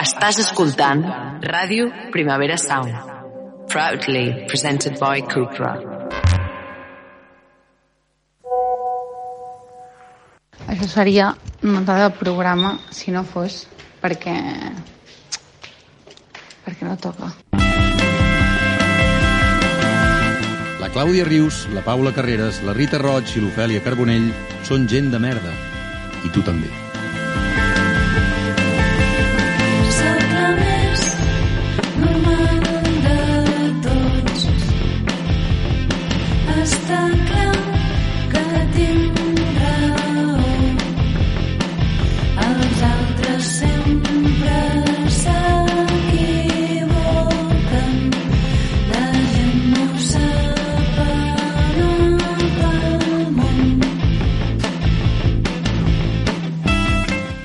Estàs escoltant Ràdio Primavera Sound. Proudly presented by Cupra. Això seria nota de programa si no fos perquè... perquè no toca. La Clàudia Rius, la Paula Carreras, la Rita Roig i l'Ofèlia Carbonell són gent de merda. I tu també.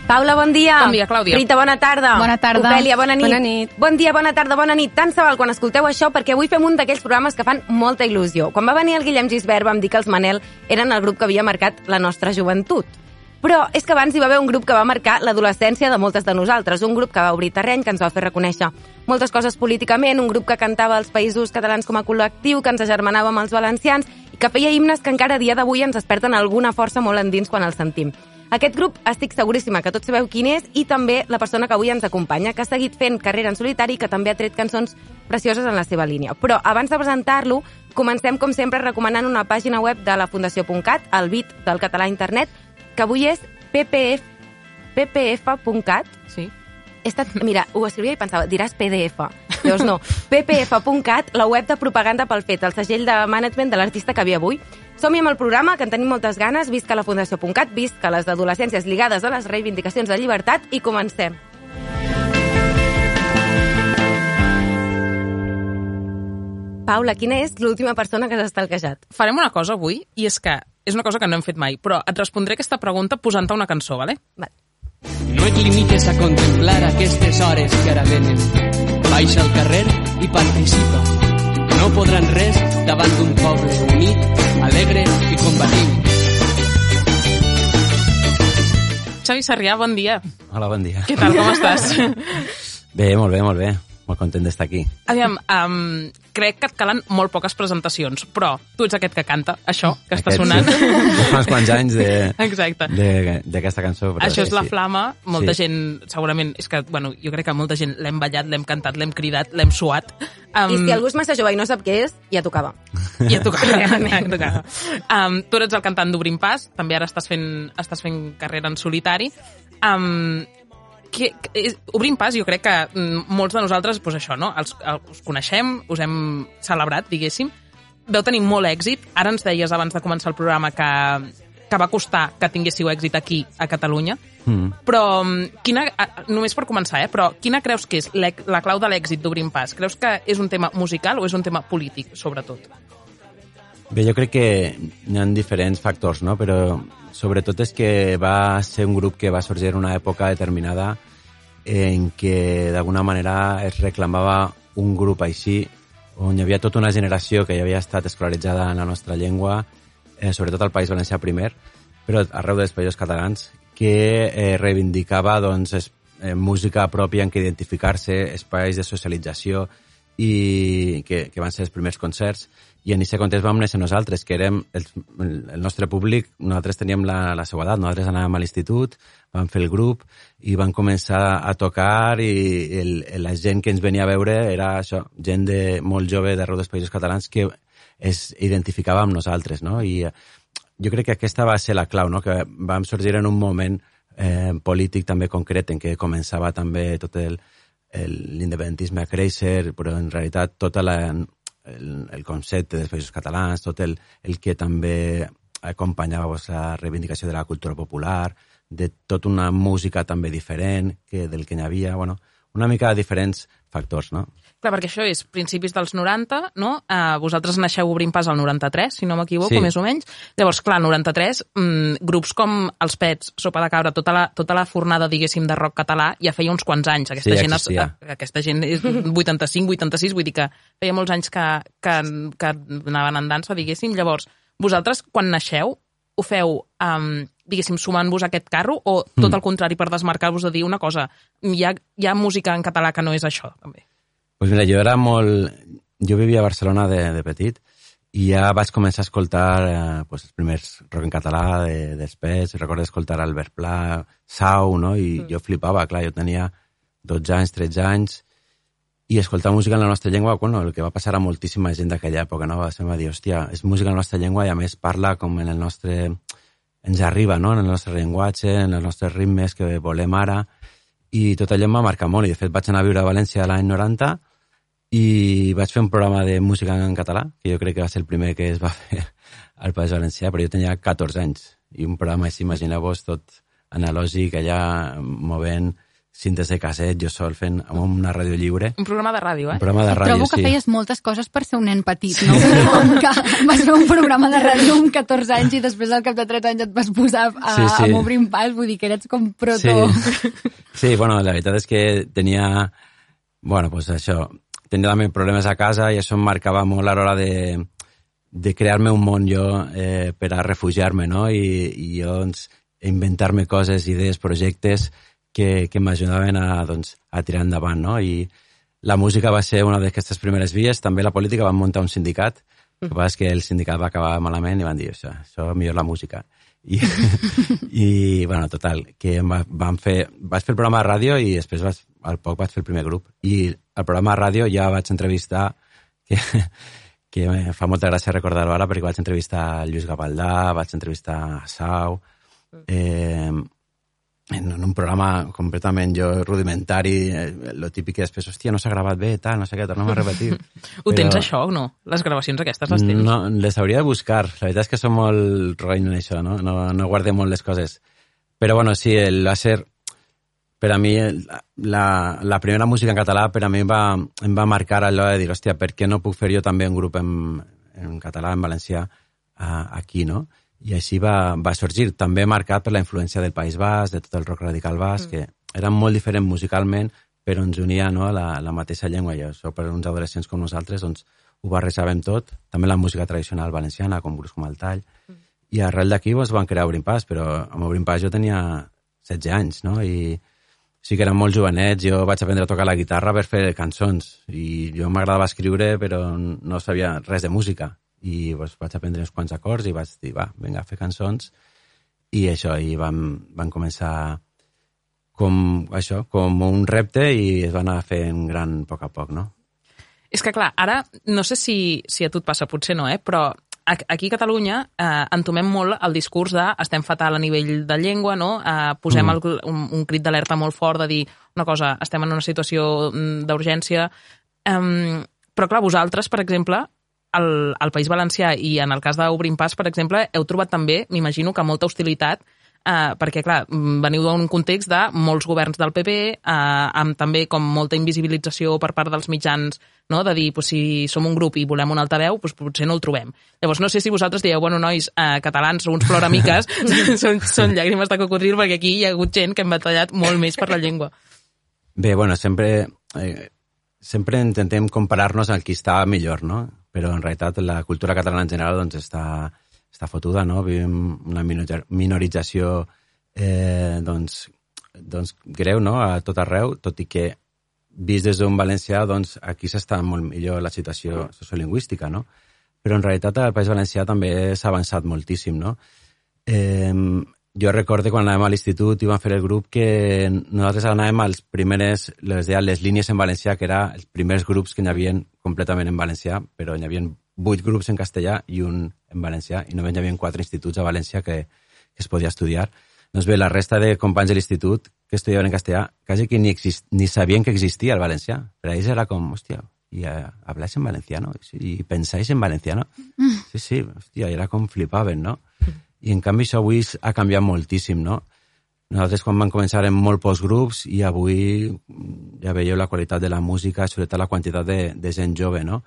Paula, bon dia. Bon dia, Clàudia. Rita, bona tarda. Bona tarda. Ofèlia, bona nit. Bona nit. Bon dia, bona tarda, bona nit. Tant se val quan escolteu això perquè avui fem un d'aquells programes que fan molta il·lusió. Quan va venir el Guillem Gisbert vam dir que els Manel eren el grup que havia marcat la nostra joventut. Però és que abans hi va haver un grup que va marcar l'adolescència de moltes de nosaltres, un grup que va obrir terreny, que ens va fer reconèixer moltes coses políticament, un grup que cantava els països catalans com a col·lectiu, que ens agermanava amb els valencians i que feia himnes que encara a dia d'avui ens desperten alguna força molt endins quan els sentim. Aquest grup estic seguríssima que tots sabeu quin és i també la persona que avui ens acompanya, que ha seguit fent carrera en solitari i que també ha tret cançons precioses en la seva línia. Però abans de presentar-lo, comencem com sempre recomanant una pàgina web de la Fundació.cat, el bit del català a internet, que avui és ppf, ppf.cat. Sí. He estat, mira, ho escrivia i pensava, diràs PDF. Llavors no, ppf.cat, la web de propaganda pel fet, el segell de management de l'artista que havia avui. Som-hi amb el programa, que en tenim moltes ganes, visca la Fundació.cat, visca les adolescències lligades a les reivindicacions de llibertat i comencem. Paula, quina és l'última persona que s'ha estalquejat? Farem una cosa avui, i és que és una cosa que no hem fet mai, però et respondré aquesta pregunta posant-te una cançó, vale? Vale. No et limites a contemplar aquestes hores que ara venen. Baixa al carrer i participa. No podran res davant d'un poble unit, alegre i combatiu. Xavi Sarrià, bon dia. Hola, bon dia. Què tal, com estàs? Bé, molt bé, molt bé. Molt content d'estar aquí. Aviam, um, crec que et calen molt poques presentacions, però tu ets aquest que canta, això, que està Aquests, sonant. sí. Fa uns quants anys de- Exacte. d'aquesta cançó. Però Això és sí, La sí. Flama. Molta Sí. gent, segurament, és que, bueno, jo crec que molta gent l'hem ballat, l'hem cantat, l'hem cridat, l'hem suat. Um, I si algú és massa jove i no sap què és, ja tocava. Ja tocava. ja tocava. Um, tu eres el cantant d'Obrim Pas, també ara estàs fent, estàs fent carrera en solitari. Um, que, que, és- Obrim Pas, jo crec que mm, molts de nosaltres, doncs això, no? Els, els coneixem, us hem celebrat, diguéssim. Veu tenir molt èxit. Ara ens deies abans de començar el programa que, que va costar que tinguéssiu èxit aquí, a Catalunya. Mm. Però, mm, quina, només per començar, eh, però quina creus que és la clau de l'èxit d'Obrim Pas? Creus que és un tema musical o és un tema polític, sobretot? Bé, jo crec que hi ha diferents factors, no? però sobretot és que va ser un grup que va sorgir en una època determinada en què d'alguna manera es reclamava un grup així, on hi havia tota una generació que ja havia estat escolaritzada en la nostra llengua, eh, sobretot al País Valencià primer, però arreu dels països catalans, que eh, reivindicava doncs, es, eh, música pròpia en què identificar-se, espais de socialització, i que, que van ser els primers concerts i en aquest context vam néixer nosaltres, que érem el, el nostre públic, nosaltres teníem la, la seva edat, nosaltres anàvem a l'institut, vam fer el grup i vam començar a tocar i el, la gent que ens venia a veure era això, gent de, molt jove d'arreu dels països catalans que es identificava amb nosaltres, no? I eh, jo crec que aquesta va ser la clau, no? Que vam sorgir en un moment eh, polític també concret en què començava també tot el, el- l'independentisme a créixer, però en realitat tota la, el, el concepte dels països catalans, tot el, el que també acompanyava pues, la reivindicació de la cultura popular, de tota una música també diferent que del que n'hi havia, bueno, una mica diferents factors, no? Clar, perquè això és principis dels 90, no? Uh, vosaltres naixeu obrint pas al 93, si no m'equivoco, Sí. més o menys. Llavors, clar, 93, mm, grups com els Pets, Sopa de Cabra, tota la, tota la fornada, diguéssim, de rock català, ja feia uns quants anys. Aquesta, Sí, gent, es- existia. eh, aquesta gent és 85, 86, vull dir que feia molts anys que, que, que anaven en dansa, diguéssim. Llavors, vosaltres, quan naixeu, ho feu um, diguéssim, sumant-vos a aquest carro, o tot el contrari, per desmarcar-vos de dir una cosa, hi ha, hi ha música en català que no és això, també. Pues mira, jo era molt... Jo vivia a Barcelona de, de petit i ja vaig començar a escoltar eh, pues, els primers rock en català de, després. Recordo escoltar Albert Pla, Sau, no? I mm. jo flipava, clar, jo tenia 12 anys, 13 anys, i escoltar música en la nostra llengua, bueno, el que va passar a moltíssima gent d'aquella època, no? Va ser, va dir, hòstia, és música en la nostra llengua i a més parla com en el nostre... ens arriba, no?, en el nostre llenguatge, en els nostres ritmes que volem ara, i tot allò em va marcar molt, i de fet vaig anar a viure a València l'any 90 i vaig fer un programa de música en català, que jo crec que va ser el primer que es va fer al País Valencià, però jo tenia 14 anys, i un programa així, imagineu-vos, tot analògic, allà movent cintes de casset, jo sol fent amb una ràdio lliure. Un programa de ràdio, eh? Un programa de ràdio, Trobo que sí. feies moltes coses per ser un nen petit, no? Com que vas fer un programa de ràdio amb 14 anys i després al cap de 3 anys et vas posar a, Sí, sí. a obrir un pas, vull dir que eres com proto... Sí. sí, bueno, la veritat és que tenia, bueno, pues això, tenia també problemes a casa i això em marcava molt a l'hora de, de crear-me un món jo eh, per a refugiar-me, no? I, i jo, doncs, inventar-me coses, idees, projectes que, que m'ajudaven a, doncs, a tirar endavant, no? I la música va ser una d'aquestes primeres vies, també la política van muntar un sindicat, el que passa és que el sindicat va acabar malament i van dir, això, això millor la música. I, i bueno, total, que em va, van fer, vaig fer el programa de ràdio i després vaig, al poc vaig fer el primer grup. I al programa de ràdio ja vaig entrevistar, que, que me fa molta gràcia recordar-ho ara, perquè vaig entrevistar Lluís Gavaldà, vaig entrevistar a Sau, eh, en, un programa completament jo rudimentari, eh, lo típic que després, hòstia, no s'ha gravat bé, tal, no sé què, tornem a repetir. Ho tens això o no? Les gravacions aquestes les tens? No, les hauria de buscar. La veritat és que som molt roïn en això, no? No, no guardem molt les coses. Però bueno, sí, el va ser... Per a mi, la, la primera música en català per a mi va, em va marcar allò de dir, hòstia, per què no puc fer jo també un grup en, en català, en valencià, aquí, no? I així va, va sorgir, també marcat per la influència del País Basc, de tot el rock radical basc, mm. que era molt diferent musicalment, però ens unia no, la, la mateixa llengua, i això per uns adolescents com nosaltres doncs, ho barrejàvem tot, també la música tradicional valenciana, com grups com el Tall, mm. i arrel d'aquí doncs, van crear Obrim Pas, però amb Obrim Pas jo tenia 16 anys, no? I sí que érem molt jovenets, jo vaig aprendre a tocar la guitarra per fer cançons, i jo m'agradava escriure, però no sabia res de música, i doncs, vaig aprendre uns quants acords i vaig dir, va, vinga, a fer cançons, i això, i vam, vam començar com això, com un repte i es va anar fent gran a poc a poc, no? És que, clar, ara, no sé si, si a tu et passa, potser no, eh? però aquí a Catalunya eh, entomem molt el discurs de estem fatal a nivell de llengua, no? Eh, posem Mm. el, un, un crit d'alerta molt fort de dir una cosa, estem en una situació mm, d'urgència. Um, però, clar, vosaltres, per exemple, al, al País Valencià i en el cas d'Obrim Pas, per exemple, heu trobat també, m'imagino que molta hostilitat eh, perquè, clar, mm, veniu d'un context de molts governs del PP, eh, amb també com molta invisibilització per part dels mitjans, no? de dir, pues, si som un grup i volem un altaveu, pues, potser no el trobem. Llavors, no sé si vosaltres dieu, bueno, nois, eh, catalans, uns ploramiques, són, són llàgrimes de cocodril, perquè aquí hi ha hagut gent que hem batallat molt més per la llengua. Bé, bueno, sempre, eh, sempre intentem comparar-nos amb qui està millor, no? Però en realitat la cultura catalana en general doncs, està, està fotuda, no? Vivim una minor- minorització eh, doncs, doncs, greu no? a tot arreu, tot i que vist des d'un valencià, doncs aquí s'està molt millor la situació sociolingüística, no? Però en realitat al País Valencià també s'ha avançat moltíssim, no? Eh, jo recorde quan anàvem a l'institut i vam fer el grup que nosaltres anàvem als primeres, les deien les línies en valencià, que era els primers grups que n'hi havia completament en valencià, però n'hi havia vuit grups en castellà i un en valencià, i només hi havia quatre instituts a València que, que es podia estudiar. Doncs bé, la resta de companys de l'institut que estudiaven en castellà quasi que ni, exist, ni sabien que existia el valencià. Per a ells era com, hòstia, i uh, habláis en valenciano i pensáis en valenciano. Sí, sí, hòstia, era com flipaven, no? I en canvi això avui ha canviat moltíssim, no? Nosaltres quan vam començar en molt pocs grups i avui mm, ja veieu la qualitat de la música, sobretot la quantitat de, de gent jove, no?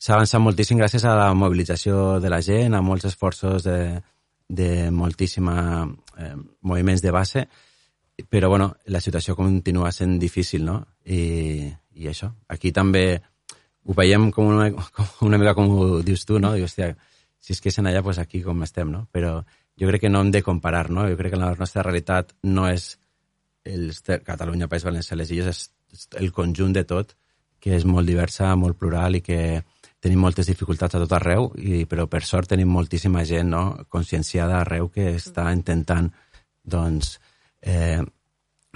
S'ha avançat moltíssim gràcies a la mobilització de la gent, a molts esforços de, de moltíssima eh, moviments de base, però bueno, la situació continua sent difícil, no? I, i això, aquí també ho veiem com una, com una mica com ho dius tu, no? I, hòstia, si és que és en allà, pues aquí com estem, no? Però jo crec que no hem de comparar, no? Jo crec que la nostra realitat no és el Catalunya, País Valencià, les illes, és, és el conjunt de tot, que és molt diversa, molt plural i que tenim moltes dificultats a tot arreu, i, però per sort tenim moltíssima gent no? conscienciada arreu que està intentant doncs, eh,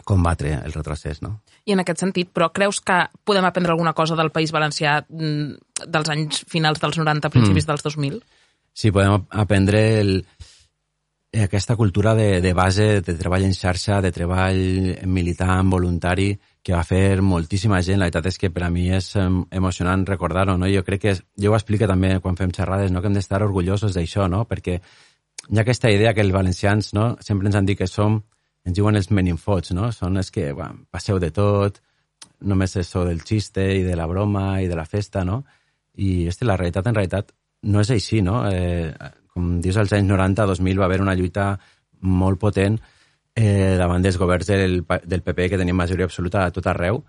combatre el retrocés. No? I en aquest sentit, però creus que podem aprendre alguna cosa del País Valencià mm, dels anys finals dels 90, principis Mm. dels 2000? Sí, podem aprendre el, aquesta cultura de, de base, de treball en xarxa, de treball militant, voluntari, que va fer moltíssima gent. La veritat és que per a mi és em, emocionant recordar-ho. No? Jo crec que, jo ho explico també quan fem xerrades, no? que hem d'estar orgullosos d'això, no? perquè hi ha aquesta idea que els valencians no? sempre ens han dit que som, ens diuen els meninfots, no? són els que bueno, passeu de tot, només és so del xiste i de la broma i de la festa, no? I este, la realitat, en realitat, no és així, no? Eh, com dius, als anys 90-2000 va haver una lluita molt potent eh, davant dels governs del, del PP que tenien majoria absoluta a tot arreu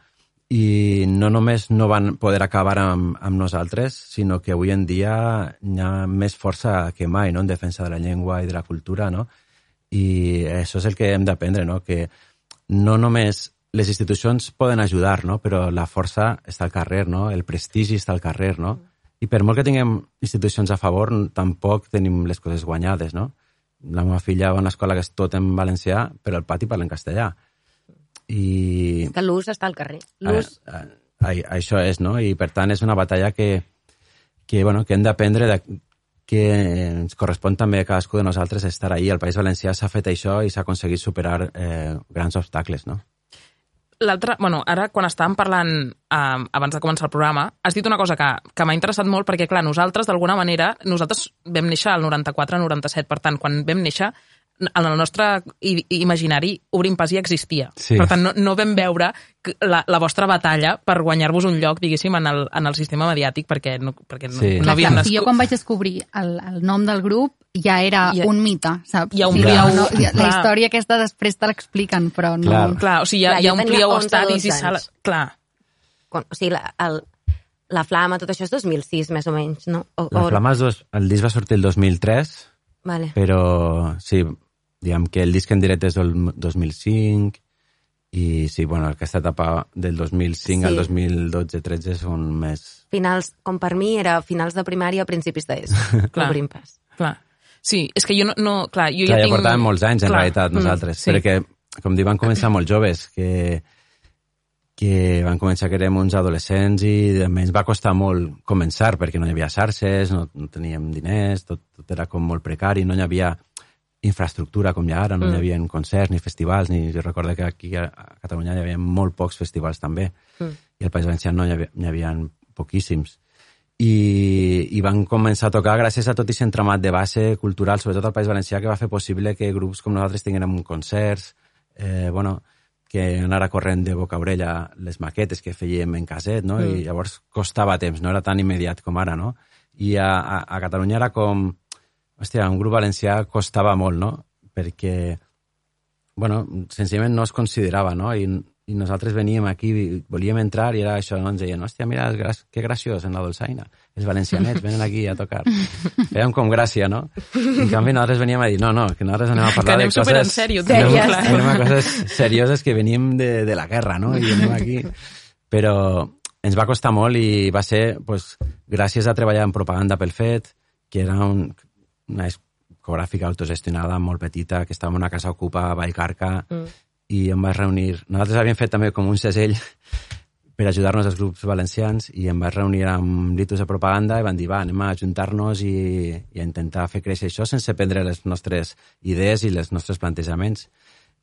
i no només no van poder acabar amb, amb nosaltres, sinó que avui en dia hi ha més força que mai no? en defensa de la llengua i de la cultura, no? I això és el que hem d'aprendre, no? que no només les institucions poden ajudar, no? però la força està al carrer, no? el prestigi està al carrer, no? I per molt que tinguem institucions a favor, tampoc tenim les coses guanyades, no? La meva filla va a una escola que és tot en valencià, però al pati parla en castellà. I Que l'ús està al carrer. a, L'ús... a, a, això és, no? I per tant és una batalla que, que, bueno, que hem d'aprendre de, que ens correspon també a cadascú de nosaltres estar ahí. Al País Valencià s'ha fet això i s'ha aconseguit superar eh, grans obstacles, no? L'altre, bueno, ara quan estàvem parlant eh, abans de començar el programa, has dit una cosa que, que m'ha interessat molt perquè, clar, nosaltres, d'alguna manera, nosaltres vam néixer al 94-97, per tant, quan vam néixer, en el nostre imaginari Obrim Pas ja existia. Sí. Per tant, no, no vam veure la, la vostra batalla per guanyar-vos un lloc, diguéssim, en el, en el sistema mediàtic, perquè no, perquè no, Sí. no Clar, havíem clar, si jo nascut. quan vaig descobrir el, el nom del grup ja era ha- un mite, saps? hi ha un O sigui, pliau, no, ja- la història aquesta després te l'expliquen, però no... Clar. Clar, o sigui, ha, Clar, hi ha jo un tenia plieu 11 estadis i 12 sales... Clar, Quan, o sigui, la, el, la flama, tot això és 2006, més o menys, no? O, La Flama, és dos, el disc va sortir el 2003, Vale. però sí, diguem que el disc en directe és del 2005 i sí, bueno, aquesta etapa del 2005 Sí. al 2012-13 són més... Finals, com per mi, era finals de primària, principis d'ESO. Clar. Obrim pas. clar. Sí, és que jo no... no clar, jo Clar, ja ja tinc... portàvem molts anys, en Clar. realitat, Mm, nosaltres, sí. perquè, com dic, van començar molt joves, que, que van començar que érem uns adolescents i també ens va costar molt començar, perquè no hi havia xarxes, no, no teníem diners, tot, tot era com molt precari, no hi havia infraestructura com hi ha ara, no Mm. hi havia concerts ni festivals, ni jo recordo que aquí a a Catalunya hi havia molt pocs festivals també, Mm. i al País Valencià no hi havia, hi havia poquíssims. I, i van començar a tocar gràcies a tot aquest entramat de base cultural, sobretot al País Valencià, que va fer possible que grups com nosaltres tinguérem concerts, eh, bueno, que anara corrent de boca a orella les maquetes que fèiem en caset, no? Mm. I llavors costava temps, no era tan immediat com ara, no? I a, a, a Catalunya era com... Hòstia, un grup valencià costava molt, no? Perquè, bueno, senzillament no es considerava, no? I, i nosaltres veníem aquí, volíem entrar i era això, no? Ens deien, hòstia, mira, gra- que graciós en la dolçaina. Els valencianets venen aquí a tocar. Fèiem com gràcia, no? I en canvi nosaltres veníem a dir, no, no, que nosaltres anem a parlar anem de coses... en sèrio, anem, anem a coses serioses que venim de, de la guerra, no? I anem aquí... Però ens va costar molt i va ser, pues, gràcies a treballar en propaganda pel fet, que era un, una discogràfica autogestionada molt petita, que estava en una casa ocupa a Vallcarca, Mm. I em vaig reunir... Nosaltres havíem fet també com un segell per ajudar-nos als grups valencians i em vaig reunir amb litus de propaganda i van dir, va, anem a ajuntar-nos i, i a intentar fer créixer això sense prendre les nostres idees i els nostres plantejaments.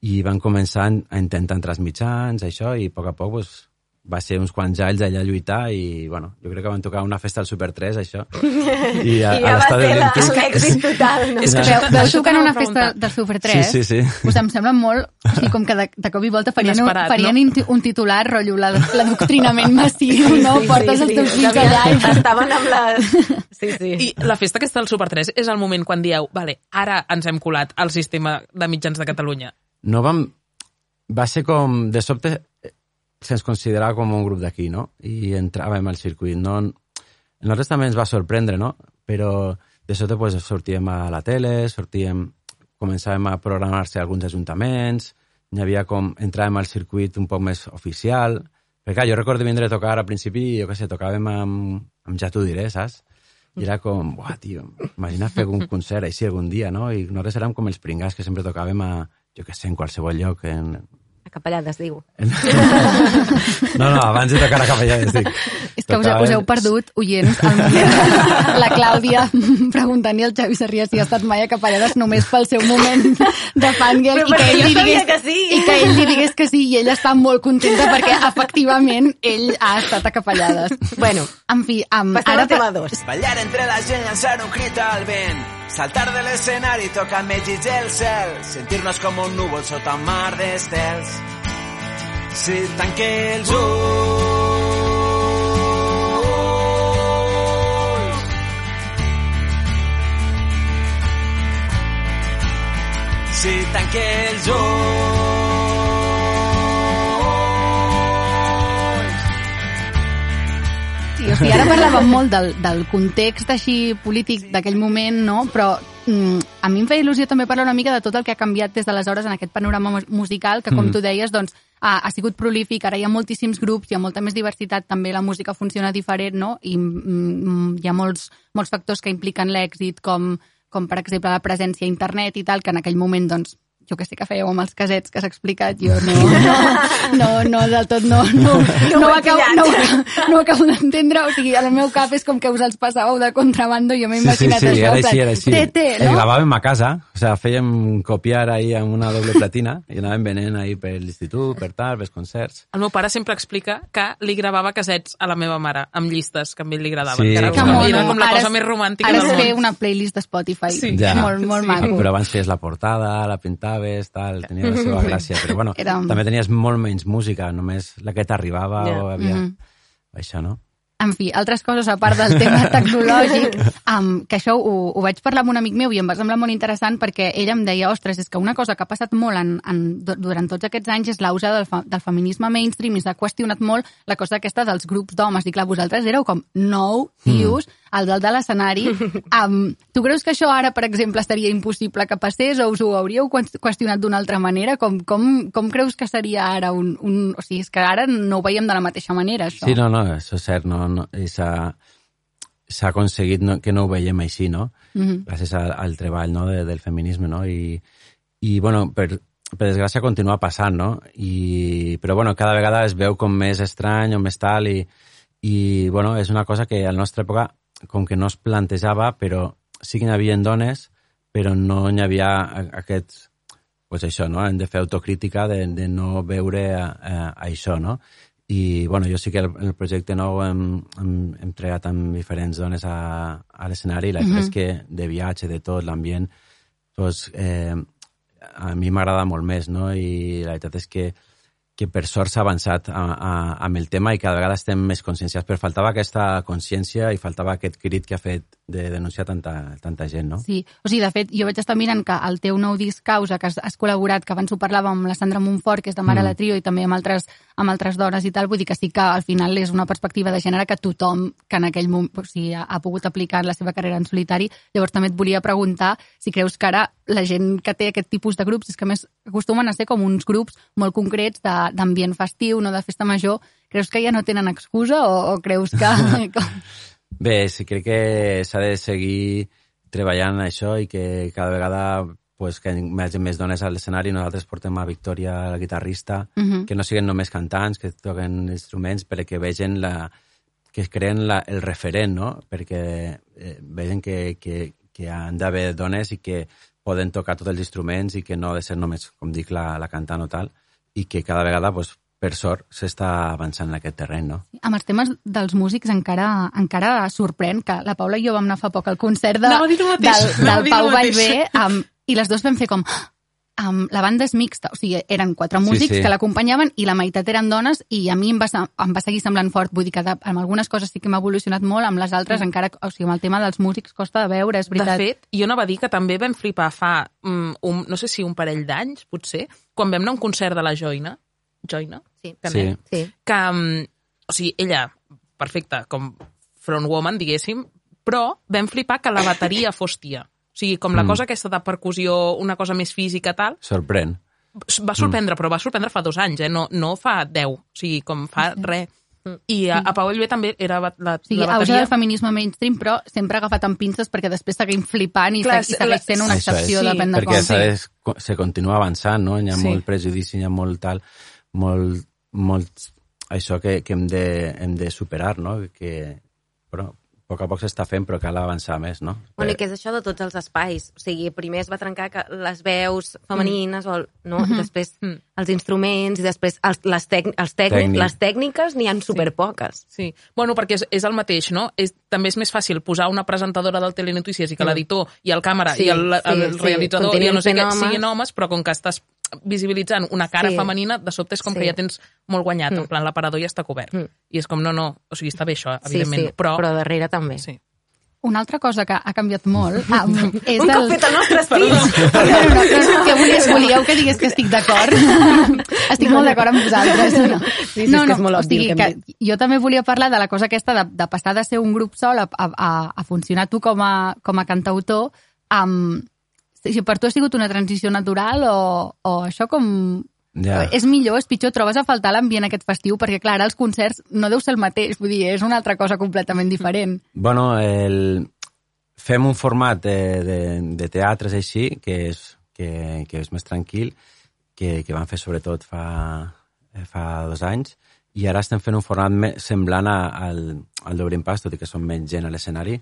I van començar a intentar entrar als mitjans, això, i a poc a poc pues, va ser uns quants anys allà a lluitar i, bueno, jo crec que van tocar una festa al Super 3, això. I, a, I ja va l'estadi ser la- l'èxit total, no? És que Veu, veu a una festa del Super 3? Sí, sí, sí. Pues em sembla molt... O sigui, com que de, de cop i volta farien, un, farien no? un titular, rotllo, la- l'adoctrinament massiu, no? Portes els teus fills allà i... Estaven amb les... Sí, sí. I la festa aquesta del Super 3 és el moment quan dieu, vale, ara ens hem colat al sistema de mitjans de Catalunya. no vam... Va ser com... De sobte se'ns considerava com un grup d'aquí, no? I entràvem al circuit. No, nosaltres també ens va sorprendre, no? Però de sobte pues, sortíem a la tele, sortíem... començàvem a programar-se alguns ajuntaments, hi havia com, entràvem al circuit un poc més oficial, perquè clar, jo recordo vindre a tocar al principi, jo què sé, tocàvem amb, amb Ja t'ho diré, saps? I era com, buah, tio, imagina fer un concert així algun dia, no? I nosaltres érem com els pringats que sempre tocàvem a, jo què sé, en qualsevol lloc, en, A capellades, diu. no, no, abans de tocar a Capellades, dic. És que us, us heu perdut, oients, el moment. La Clàudia preguntant-li al Xavi Sarrià si ha estat mai a Capellades només pel seu moment de fangirl i que, ell jo li digués, que sí. i que ell li digués que sí i ella està molt contenta perquè efectivament ell ha estat a Capellades. Bueno, En fi, um, passem ara... al tema 2. Ballar entre la gent, llançar un crit al vent, saltar de l'escenari, tocar més llits el cel, sentir-nos com un núvol sota un mar d'estels. Si tanque els ulls Si tanque els ulls Sí, o sigui, ara parlàvem molt del, del context així polític d'aquell moment, no? però mm, a mi em feia il·lusió també parlar una mica de tot el que ha canviat des d'aleshores en aquest panorama mus- musical, que com Mm. tu deies, doncs, ha, ha sigut prolífic, ara hi ha moltíssims grups, hi ha molta més diversitat, també la música funciona diferent, no? i mm, hi ha molts, molts factors que impliquen l'èxit, com, com per exemple la presència a internet i tal, que en aquell moment, doncs, jo que sé que fèieu amb els casets que s'ha explicat, jo no, no, no, no del tot no, no, no, acabo, no, acabo- no ho acabo d'entendre, o sigui, al meu cap és com que us els passàveu de contrabando, jo m'he Sí, sí, imaginat sí, això, era així, era així. Tete, El no? gravàvem a casa, sea, fèiem copiar ahí amb una doble platina i anàvem venent ahí per l'institut, per tal, pels concerts. El meu pare sempre explica que li gravava casets a la meva mare, amb llistes que a ell li agradaven. Sí. que era, Que com, mono. era com la Ara cosa es- més romàntica Ara del es món. fer una playlist de Spotify, Sí. Ja. molt, molt maco. Però abans feies la portada, la pintaves, tal, tenia la seva gràcia. Però bueno, Era també tenies molt menys música, només la que t'arribava Ja. o havia... Mhm. Això, no? En fi, altres coses a part del tema tecnològic, um, que això ho, ho vaig parlar amb un amic meu i em va semblar molt interessant perquè ell em deia, ostres, és que una cosa que ha passat molt en, en, du- durant tots aquests anys és l'auge del, fa, del feminisme mainstream i s'ha qüestionat molt la cosa aquesta dels grups d'homes. I clar, vosaltres éreu com nou tios al dalt de l'escenari. Um, tu creus que això ara, per exemple, estaria impossible que passés o us ho hauríeu qües- qüestionat d'una altra manera? Com, com, com creus que seria ara un, un... O sigui, és que ara no ho veiem de la mateixa manera, això. Sí, no, no, això és cert, no, no, i s'ha aconseguit no, que no ho veiem així, no? Mhm. Gràcies al, al treball no, de, del feminisme, no? I, i bueno, per, per desgràcia continua passant, no? I, però, bueno, cada vegada es veu com més estrany o més tal i, i bueno, és una cosa que a la nostra època com que no es plantejava, però sí que n'hi havia dones, però no n'hi havia a- aquests pues això, no? hem de fer autocrítica de, de no veure eh, això, no? I, bueno, jo sí que el, el projecte nou hem, hem, hem tregat amb diferents dones a, a l'escenari i la veritat Mhm. és que de viatge, de tot, l'ambient, doncs, eh, a mi m'agrada molt més, no? I la veritat és que que per sort s'ha avançat a, a, amb el tema i cada vegada estem més conscienciats, però faltava aquesta consciència i faltava aquest crit que ha fet de denunciar tanta, tanta gent, no? Sí, o sigui, de fet, jo vaig estar mirant que el teu nou disc Causa, que has, has col·laborat, que abans ho parlàvem amb la Sandra Montfort, que és de Mare Mm. la Trio, i també amb altres, amb altres dones i tal, vull dir que sí que al final és una perspectiva de gènere que tothom que en aquell moment o sigui, ha, ha pogut aplicar en la seva carrera en solitari. Llavors també et volia preguntar si creus que ara la gent que té aquest tipus de grups és que més acostumen a ser com uns grups molt concrets d'ambient festiu, no de festa major. Creus que ja no tenen excusa o, o creus que... Bé, sí, crec que s'ha de seguir treballant això i que cada vegada pues, que hi hagi més dones a l'escenari. Nosaltres portem a Victòria, la guitarrista, Mhm. que no siguin només cantants, que toquen instruments, perquè vegen la, que es creen la, el referent, no? Perquè eh, vegen que, que, que han d'haver dones i que poden tocar tots els instruments i que no ha de ser només, com dic, la, la cantant o tal, i que cada vegada, pues, per sort, s'està avançant en aquest terreny, no? Amb els temes dels músics encara encara sorprèn que la Paula i jo vam anar fa poc al concert de, mateix, del, del Pau. Vallvé um, i les dues vam fer com um, la banda és mixta, o sigui, eren quatre músics sí. que l'acompanyaven i la meitat eren dones i a mi em va, em va seguir semblant fort, vull dir que de, amb algunes coses sí que m'ha evolucionat molt, amb les altres encara, o sigui, amb el tema dels músics costa de veure, és De veritat. fet, jo anava a dir que també vam flipar fa, um, un, no sé si un parell d'anys, potser, quan vam anar a un concert de la Joina, Joina? Sí. També. Sí. Que, um, o sigui, ella, perfecta, com frontwoman, diguéssim, però vam flipar que la bateria fos tia. O sigui, com la Mm. cosa aquesta de percussió, una cosa més física, tal, Sorprèn. va sorprendre, però va sorprendre fa dos anys, eh? no, no fa deu, o sigui, com fa res. I a, a Pau Allbé també era la, O sigui, la bateria... del feminisme mainstream, però sempre agafat amb pinces perquè després seguim flipant i, Clar, i segueix sent una Això és. excepció, Sí, depèn de perquè com. de, se continua avançant, no? Hi ha Sí. sí. molt prejudici, hi ha molt tal, molt, molt això que, que hem, de, hem de superar, no? Que, però, a poc a poc s'està fent, però cal avançar més, no? Bueno, i què és això de tots els espais? O sigui, primer es va trencar que les veus femenines, o, el- no? I després Mm. els instruments, i després els, les, tec, els tècnic, Tècnic. les tècniques n'hi ha superpoques. Sí, bueno, perquè és, és el mateix, no? És, també és més fàcil posar una presentadora del Telenotícies i que Mm. l'editor i el càmera Sí, i el, el sí, sí, realitzador i continuïn el no sé què homes. siguin homes, però com que estàs visibilitzant una cara Sí. femenina, de sobte és com Sí. que ja tens molt guanyat, Mm. en plan l'aparador ja està cobert. Mm. I és com, no, no, o sigui, està bé això, Sí, evidentment, sí, però... però darrere també. Sí. Una altra cosa que ha canviat molt um, és Un el... cop fet el nostre estil! No, no, no, no, que volíeu, volíeu que digués que estic d'acord. estic molt d'acord amb vosaltres. No, Sí, sí, és que és molt o sigui que jo també volia parlar de la cosa aquesta de, de passar de ser un grup sol a, a, a funcionar tu com a, com a cantautor. Um, si per tu ha sigut una transició natural o, o això com... Ja. És millor, és pitjor, trobes a faltar l'ambient aquest festiu, perquè clar, ara els concerts no deu ser el mateix, vull dir, és una altra cosa completament diferent. Bueno, el... fem un format de, de, de teatres així, que és, que, que és més tranquil, que, que vam fer sobretot fa, eh, fa dos anys, i ara estem fent un format semblant a, al, al d'Obrim Pas, tot i que som menys gent a l'escenari.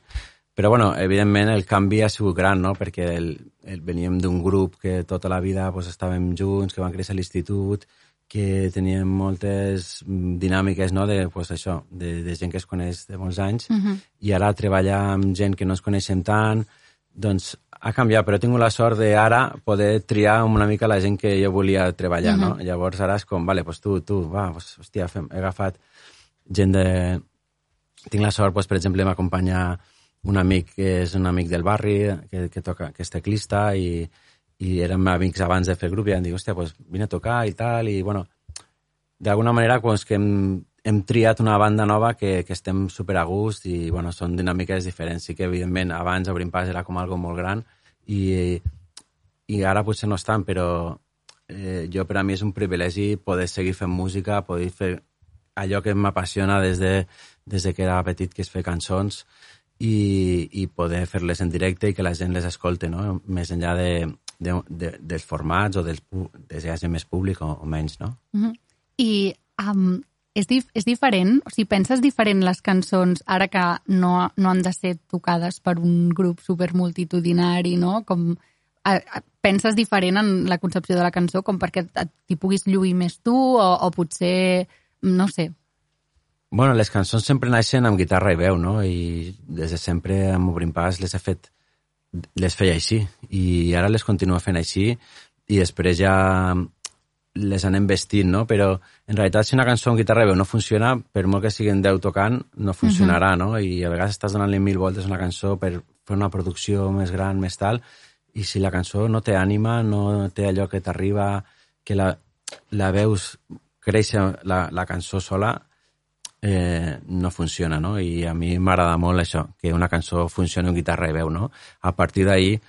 Però, bueno, evidentment el canvi ha sigut gran, no?, perquè el, el, veníem d'un grup que tota la vida pues, estàvem junts, que van créixer a l'institut, que teníem moltes mm, dinàmiques, no?, de, pues, això, de, de gent que es coneix de molts anys, Mhm. i ara treballar amb gent que no ens coneixem tant, doncs ha canviat, però he tingut la sort de ara poder triar una mica la gent que jo volia treballar, no? Llavors ara és com, vale, pues tu, tu, va, pues, hòstia, fem, he agafat gent de... Tinc la sort, pues, per exemple, m'acompanya un amic que és un amic del barri, que, que, toca, que és teclista, i, i érem amics abans de fer el grup, i em dic, hòstia, pues, vine a tocar i tal, i bueno, d'alguna manera pues, que hem, hem triat una banda nova que, que estem super a gust i bueno, són dinàmiques diferents. Sí que, evidentment, abans Obrim Pas era com algo molt gran i, i ara potser no estan, però eh, jo per a mi és un privilegi poder seguir fent música, poder fer allò que m'apassiona des, de, des de que era petit, que és fer cançons, i, i poder fer-les en directe i que la gent les escolte, no? més enllà de, de, de, dels formats o dels, de si hi més públic o, o menys, no? Mhm. I um, és, dif és diferent? O sigui, penses diferent les cançons ara que no, no han de ser tocades per un grup supermultitudinari, no? Com, a, a, penses diferent en la concepció de la cançó com perquè t'hi puguis lluir més tu o, o potser, no sé, Bueno, les cançons sempre naixen amb guitarra i veu, no? I des de sempre amb Obrim Pas les he fet, les feia així. I ara les continuo fent així i després ja les anem vestint, no? Però en realitat si una cançó amb guitarra i veu no funciona, per molt que siguin 10 tocant, no funcionarà, no? I a vegades estàs donant-li mil voltes a una cançó per fer una producció més gran, més tal, i si la cançó no té ànima, no té allò que t'arriba, que la, la veus créixer la, la cançó sola, eh, no funciona, no? I a mi m'agrada molt això, que una cançó funcioni amb guitarra i veu, no? A partir d'ahir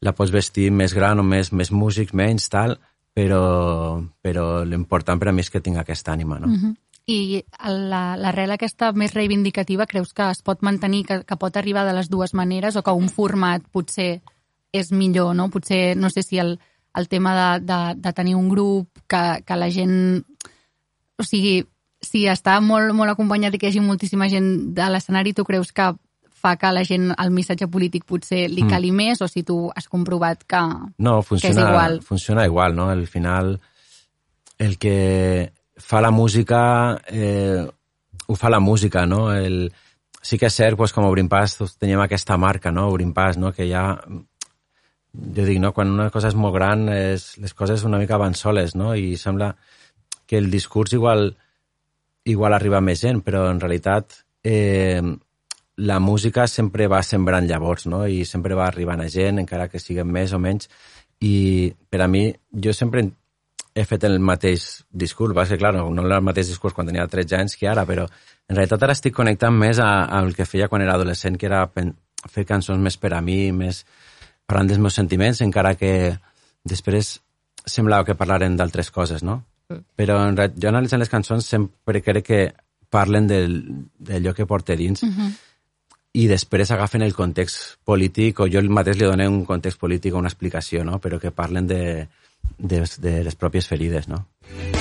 la pots vestir més gran o més, més músics, menys, tal, però, però l'important per a mi és que tingui aquesta ànima, no? Mhm. I la- l'arrel aquesta més reivindicativa creus que es pot mantenir, que, que pot arribar de les dues maneres o que un format potser és millor, no? Potser, no sé si el, el tema de, de, de tenir un grup que, que la gent... O sigui, si està molt, molt acompanyat i que hi hagi moltíssima gent de l'escenari, tu creus que fa que la gent el missatge polític potser li Mm. cali més o si tu has comprovat que... No, que és funciona, igual. funciona igual, no? Al final, el que fa la música, eh, ho fa la música, no? El, sí que és cert, pues, com a Obrim Pas, doncs, teníem aquesta marca, no? Obrim Pas, no? Que ja... Jo dic, no? Quan una cosa és molt gran, és, les coses una mica van soles, no? I sembla que el discurs igual, igual arriba més gent, però en realitat eh, la música sempre va sembrant llavors, no? I sempre va arribant a gent, encara que siguin més o menys. I per a mi, jo sempre he fet el mateix discurs, va ser, clar, no, no el mateix discurs quan tenia 13 anys que ara, però en realitat ara estic connectant més al que feia quan era adolescent, que era fer cançons més per a mi, més, parlant dels meus sentiments, encara que després semblava que parlaren d'altres coses, no? Però en jo analitzant les cançons sempre crec que parlen del- d'allò que porta dins i després agafen el context polític o jo el mateix li dono un context polític o una explicació, no? però que parlen de, de, de les pròpies ferides. No? Esperant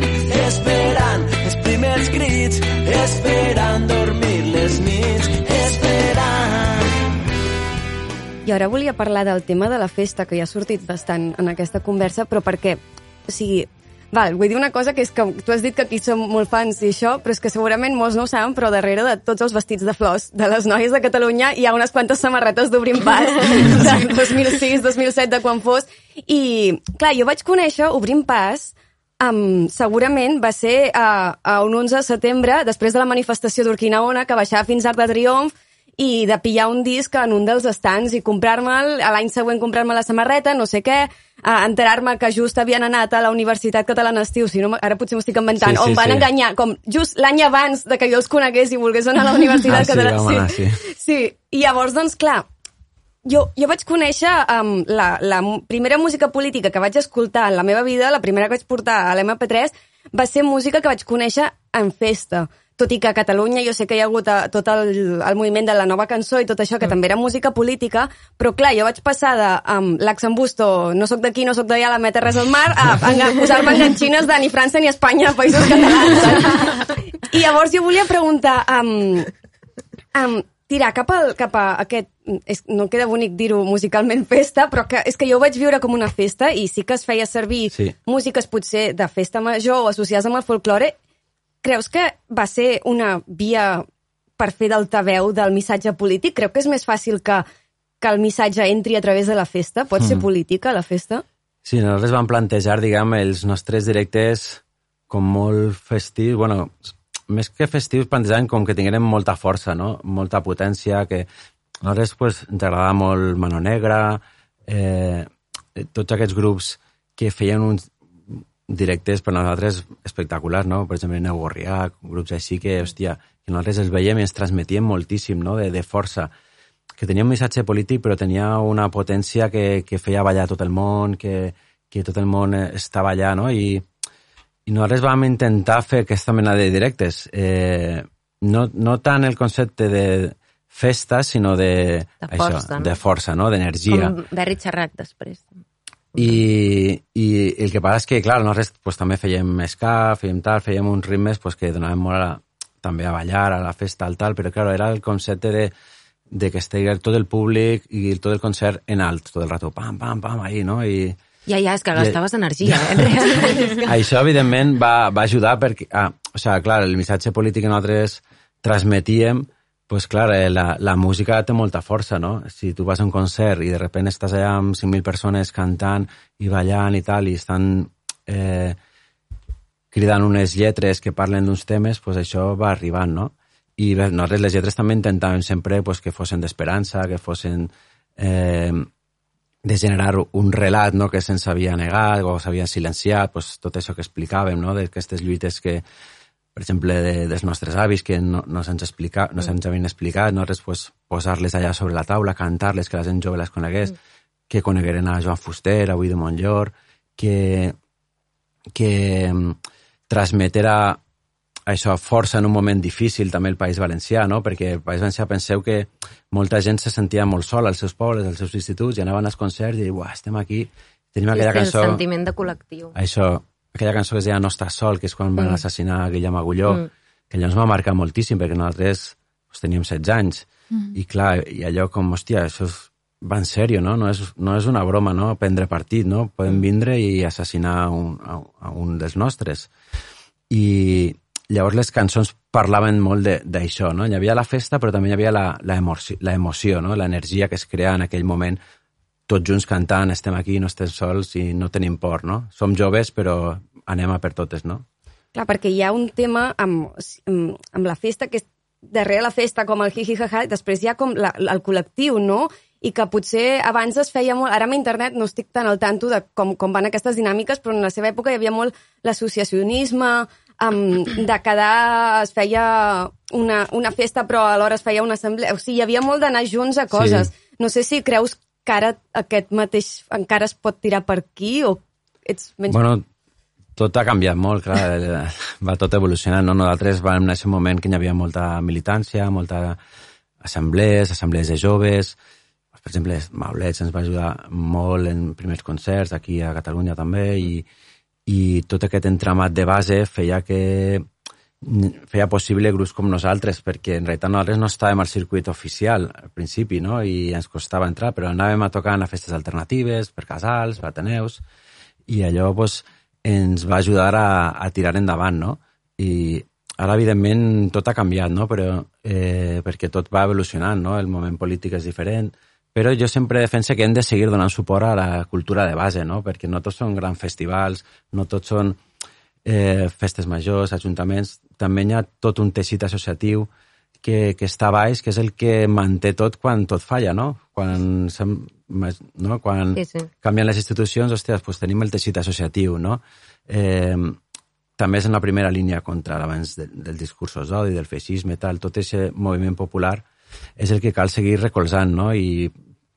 l'examen, esperant els primers crits, esperant dormir les nits, esperant... I ara volia parlar del tema de la festa, que ja ha sortit bastant en aquesta conversa, però perquè, o sigui, val, vull dir una cosa que és que tu has dit que aquí som molt fans i això, però és que segurament molts no ho saben, però darrere de tots els vestits de flors de les noies de Catalunya hi ha unes quantes samarretes d'Obrim Pas de 2006, 2007, de quan fos. I, clar, jo vaig conèixer Obrim Pas Um, segurament va ser uh, a un 11 de setembre, després de la manifestació d'Urquinaona, que baixava fins a Arc de Triomf, i de pillar un disc en un dels estants i comprar-me'l, a l'any següent comprar-me la samarreta, no sé què, a enterar-me que just havien anat a la Universitat Catalana Estiu, si no, ara potser m'ho estic inventant, Sí, sí, on van sí. enganyar, com just l'any abans de que jo els conegués i volgués anar a la Ah, Universitat sí, Catalana anar, sí. sí, i llavors, doncs, clar, jo, jo vaig conèixer um, la, la primera música política que vaig escoltar en la meva vida, la primera que vaig portar a l'MP3, va ser música que vaig conèixer en festa. Tot i que a Catalunya jo sé que hi ha hagut eh, tot el, el moviment de la nova cançó i tot això, que Mm. també era música política, però clar, jo vaig passar de um, l'Axambusto, no sóc d'aquí, no sóc d'allà, la meta res al mar, a, a enga- posar-me enganxines de ni França ni Espanya, països catalans. I llavors jo volia preguntar, um, um, tirar cap, al, cap a aquest... És, no queda bonic dir-ho musicalment festa, però que, és que jo ho vaig viure com una festa i sí que es feia servir Sí. músiques potser de festa major o associades amb el folklore. Creus que va ser una via per fer d'altaveu del missatge polític? Creu que és més fàcil que, que el missatge entri a través de la festa? Pot ser Mm. política, la festa? Sí, nosaltres vam plantejar, diguem, els nostres directes com molt festius, bueno, més que festius, plantejàvem com que tingueren molta força, no? molta potència, que a nosaltres pues, ens agradava molt Mano Negra, eh, tots aquests grups que feien uns directes per nosaltres espectaculars, no? Per exemple, Neu Gorrià, grups així que, hòstia, que nosaltres els veiem i ens transmetien moltíssim, no?, de, de força que tenia un missatge polític però tenia una potència que, que feia ballar tot el món, que, que tot el món estava allà, no? I, i nosaltres vam intentar fer aquesta mena de directes. Eh, no, no tant el concepte de festa, sinó de, De força, no? de força, no? d'energia. Com Berri Xerrac després. I, I el que passa és que, clar, nosaltres pues, també fèiem ska, fèiem tal, fèiem uns ritmes pues, que donaven molt a, també a ballar, a la festa, al tal, però, clar, era el concepte de, de que estigui tot el públic i tot el concert en alt, tot el rato, pam, pam, pam, ahí, no? I, Ja, ja, és que I- gastaves energia, eh? en realitat. això, evidentment, va, va ajudar perquè... Ah, o sigui, clar, el missatge polític que nosaltres transmetíem, pues, clar, eh, la, la música té molta força, no? Si tu vas a un concert i de repente estàs allà amb 5.000 persones cantant i ballant i tal, i estan eh, cridant unes lletres que parlen d'uns temes, pues això va arribant, no? I bé, nosaltres les lletres també intentàvem sempre pues, que fossin d'esperança, que fossin eh, de generar un relat no, que se'ns havia negat o s'havia silenciat, pues, tot això que explicàvem, no, d'aquestes lluites que, per exemple, de, dels nostres avis que no, no se'ns explica, no se'ns havien explicat, nosaltres pues, posar-les allà sobre la taula, cantar-les, que la gent jove les conegués, que conegueren a Joan Fuster, a Ui de Montllor, que, que mm, transmetera això, força en un moment difícil també el País Valencià, no? perquè el País Valencià penseu que molta gent se sentia molt sola als seus pobles, als seus instituts, i anaven als concerts i diuen, estem aquí, tenim aquella el cançó... sentiment de col·lectiu. Això, aquella cançó que es deia No estàs sol, que és quan van Mm. assassinar Guillem Agulló, Mm. que allò ens va marcar moltíssim, perquè nosaltres pues, teníem 16 anys, Mm. i clar, i allò com, hòstia, això és, va en sèrio, no? No és, no és una broma, no? Prendre partit, no? Podem Mm. vindre i assassinar un, a, a un dels nostres. I llavors les cançons parlaven molt d'això, no? Hi havia la festa, però també hi havia la, la, emoció, la emoció, no? L'energia que es crea en aquell moment tots junts cantant, estem aquí, no estem sols i no tenim por, no? Som joves, però anem a per totes, no? Clar, perquè hi ha un tema amb, amb, la festa que és darrere la festa com el hi-hi ha-ha, després hi ha com la, el col·lectiu, no? I que potser abans es feia molt... Ara amb internet no estic tan al tanto de com, com van aquestes dinàmiques, però en la seva època hi havia molt l'associacionisme, um, de quedar... Es feia una, una festa, però alhora es feia una assemblea... O sigui, hi havia molt d'anar junts a coses. Sí. No sé si creus que ara aquest mateix encara es pot tirar per aquí o ets menys... Bueno, tot ha canviat molt, clar, eh, va tot evolucionant. No? Nosaltres vam en aquest moment que hi havia molta militància, molta assemblees, assemblees de joves, per exemple, Maulets ens va ajudar molt en primers concerts, aquí a Catalunya també, i, i tot aquest entramat de base feia que feia possible grups com nosaltres, perquè en realitat nosaltres no estàvem al circuit oficial al principi, no? i ens costava entrar, però anàvem a tocar a festes alternatives, per casals, per ateneus, i allò pues, ens va ajudar a, a tirar endavant, no? I ara, evidentment, tot ha canviat, no? Però, eh, perquè tot va evolucionant, no? El moment polític és diferent, però jo sempre defenso que hem de seguir donant suport a la cultura de base, no? Perquè no tots són grans festivals, no tots són eh, festes majors, ajuntaments, també hi ha tot un teixit associatiu que, que està a baix, que és el que manté tot quan tot falla, no? Quan, no? quan Sí, sí. canvien les institucions, ostres, pues tenim el teixit associatiu, no? Eh, també és en la primera línia contra l'avanç de, del discursos d'odi, del feixisme, tal, tot aquest moviment popular és el que cal seguir recolzant, no? I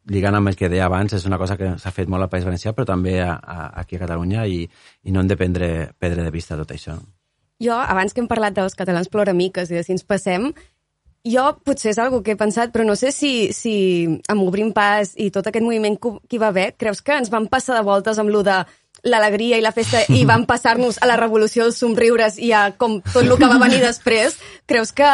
lligant amb el que deia abans, és una cosa que s'ha fet molt al País Valencià, però també a, a, aquí a Catalunya, i, i no hem de prendre, perdre de vista tot això. Jo, abans que hem parlat dels catalans ploramiques i de si ens passem, jo potser és algo que he pensat, però no sé si, si amb Obrim Pas i tot aquest moviment que hi va haver, creus que ens van passar de voltes amb lo de l'alegria i la festa i van passar-nos a la revolució dels somriures i a com tot el que va venir després? Creus que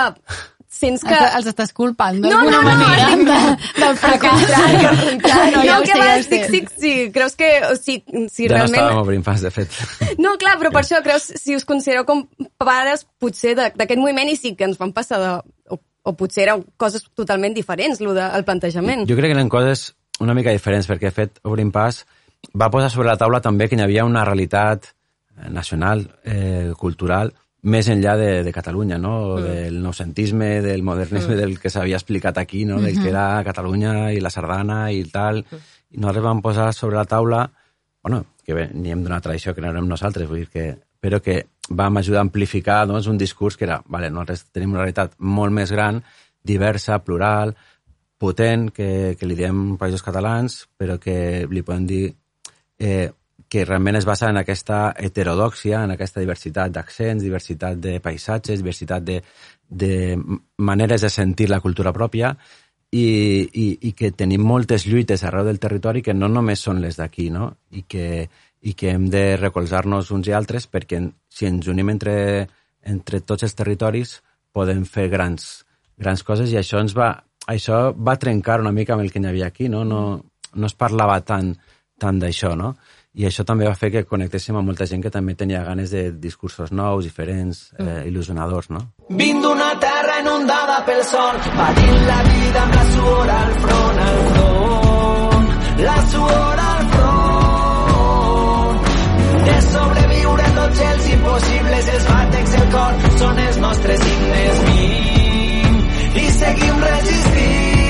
sents que... Els, els estàs culpant No, d'alguna no, no, manera estic- de, del Al fracàs. contrari, al contrari. No, No, ja que sé, va, ja estic, sé. sí, sí, creus que... O sigui, si ja realment... no estàvem obrint pas, de fet. No, clar, però per això creus, si us considereu com pares, potser d'aquest moviment i sí que ens van passar de... O, o potser eren coses totalment diferents, el, de, el plantejament. Jo crec que eren coses una mica diferents, perquè, de fet, Obrim Pas va posar sobre la taula també que hi havia una realitat nacional, eh, cultural, més enllà de, de Catalunya, no? Mm. Del noucentisme, del modernisme, mm. del que s'havia explicat aquí, no? Del que era Catalunya i la sardana i tal. I nosaltres vam posar sobre la taula, bueno, que veníem d'una tradició que no érem nosaltres, vull dir que, però que vam ajudar a amplificar doncs, un discurs que era, vale, nosaltres tenim una realitat molt més gran, diversa, plural, potent, que, que li diem països catalans, però que li podem dir eh, que realment es basa en aquesta heterodòxia, en aquesta diversitat d'accents, diversitat de paisatges, diversitat de, de maneres de sentir la cultura pròpia i, i, i que tenim moltes lluites arreu del territori que no només són les d'aquí, no? I que, i que hem de recolzar-nos uns i altres perquè si ens unim entre, entre tots els territoris podem fer grans, grans coses i això ens va, això va trencar una mica amb el que hi havia aquí, no? No, no es parlava tant, tant d'això, no? I això també va fer que connectéssim amb molta gent que també tenia ganes de discursos nous, diferents, eh, il·lusionadors, no? Vinc d'una terra inundada pel sol, patint la vida amb la suor al front, al front, la suor al front. De sobreviure tots els impossibles, els bàtecs, el cor, són els nostres signes vint, i seguim resistint.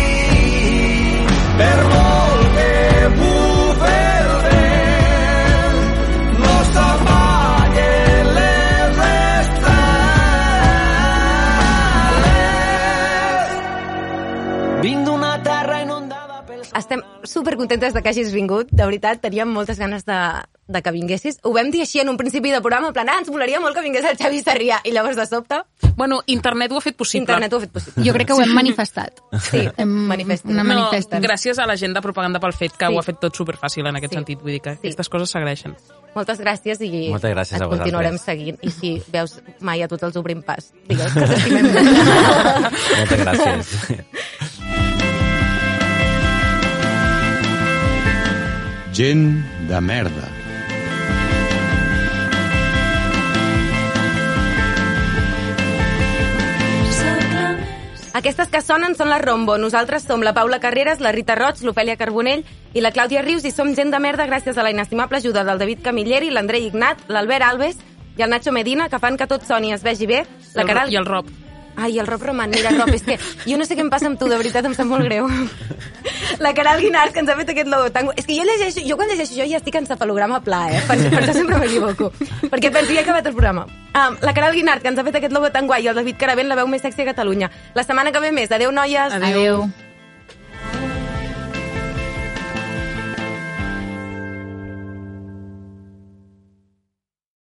Per molt Estem supercontentes de que hagis vingut, de veritat, teníem moltes ganes de, de que vinguessis. Ho vam dir així en un principi de programa, en plan, ah, ens molaria molt que vingués el Xavi Sarrià, i llavors de sobte, Bueno, internet ho ha fet possible. internet ho ha fet possible. Jo crec que ho hem manifestat. Sí, Hem, manifestem. Una No, manifesta. gràcies a la gent de propaganda pel fet que Sí. ho ha fet tot superfàcil en aquest Sí. sentit. Vull dir que Sí. aquestes coses s'agraeixen. Moltes gràcies i Moltes gràcies et a vosaltres. continuarem seguint. I si veus mai a tots els obrim pas, digues que t'estimem molt. Moltes gràcies. Gent de merda. Aquestes que sonen són la Rombo. Nosaltres som la Paula Carreras, la Rita Roig, l'Ofèlia Carbonell i la Clàudia Rius i som gent de merda gràcies a la inestimable ajuda del David Camilleri, l'Andrei Ignat, l'Albert Alves i el Nacho Medina, que fan que tot soni i es vegi bé. La I el, Caral... I el Rob. Ai, el Rob Roman, mira, Rob, és que jo no sé què em passa amb tu, de veritat, em sap molt greu. La Caral Guinars, que ens ha fet aquest logo tan... gu- És que jo llegeixo, jo quan llegeixo això ja estic en cepalograma pla, eh? Per, per això sempre m'equivoco. Perquè penso, ja he acabat el programa. Um, la Caral Guinart, que ens ha fet aquest logo tan guai, i el David Caravent, la veu més sexy a Catalunya. La setmana que ve més. Adéu, noies. Adéu. Adéu.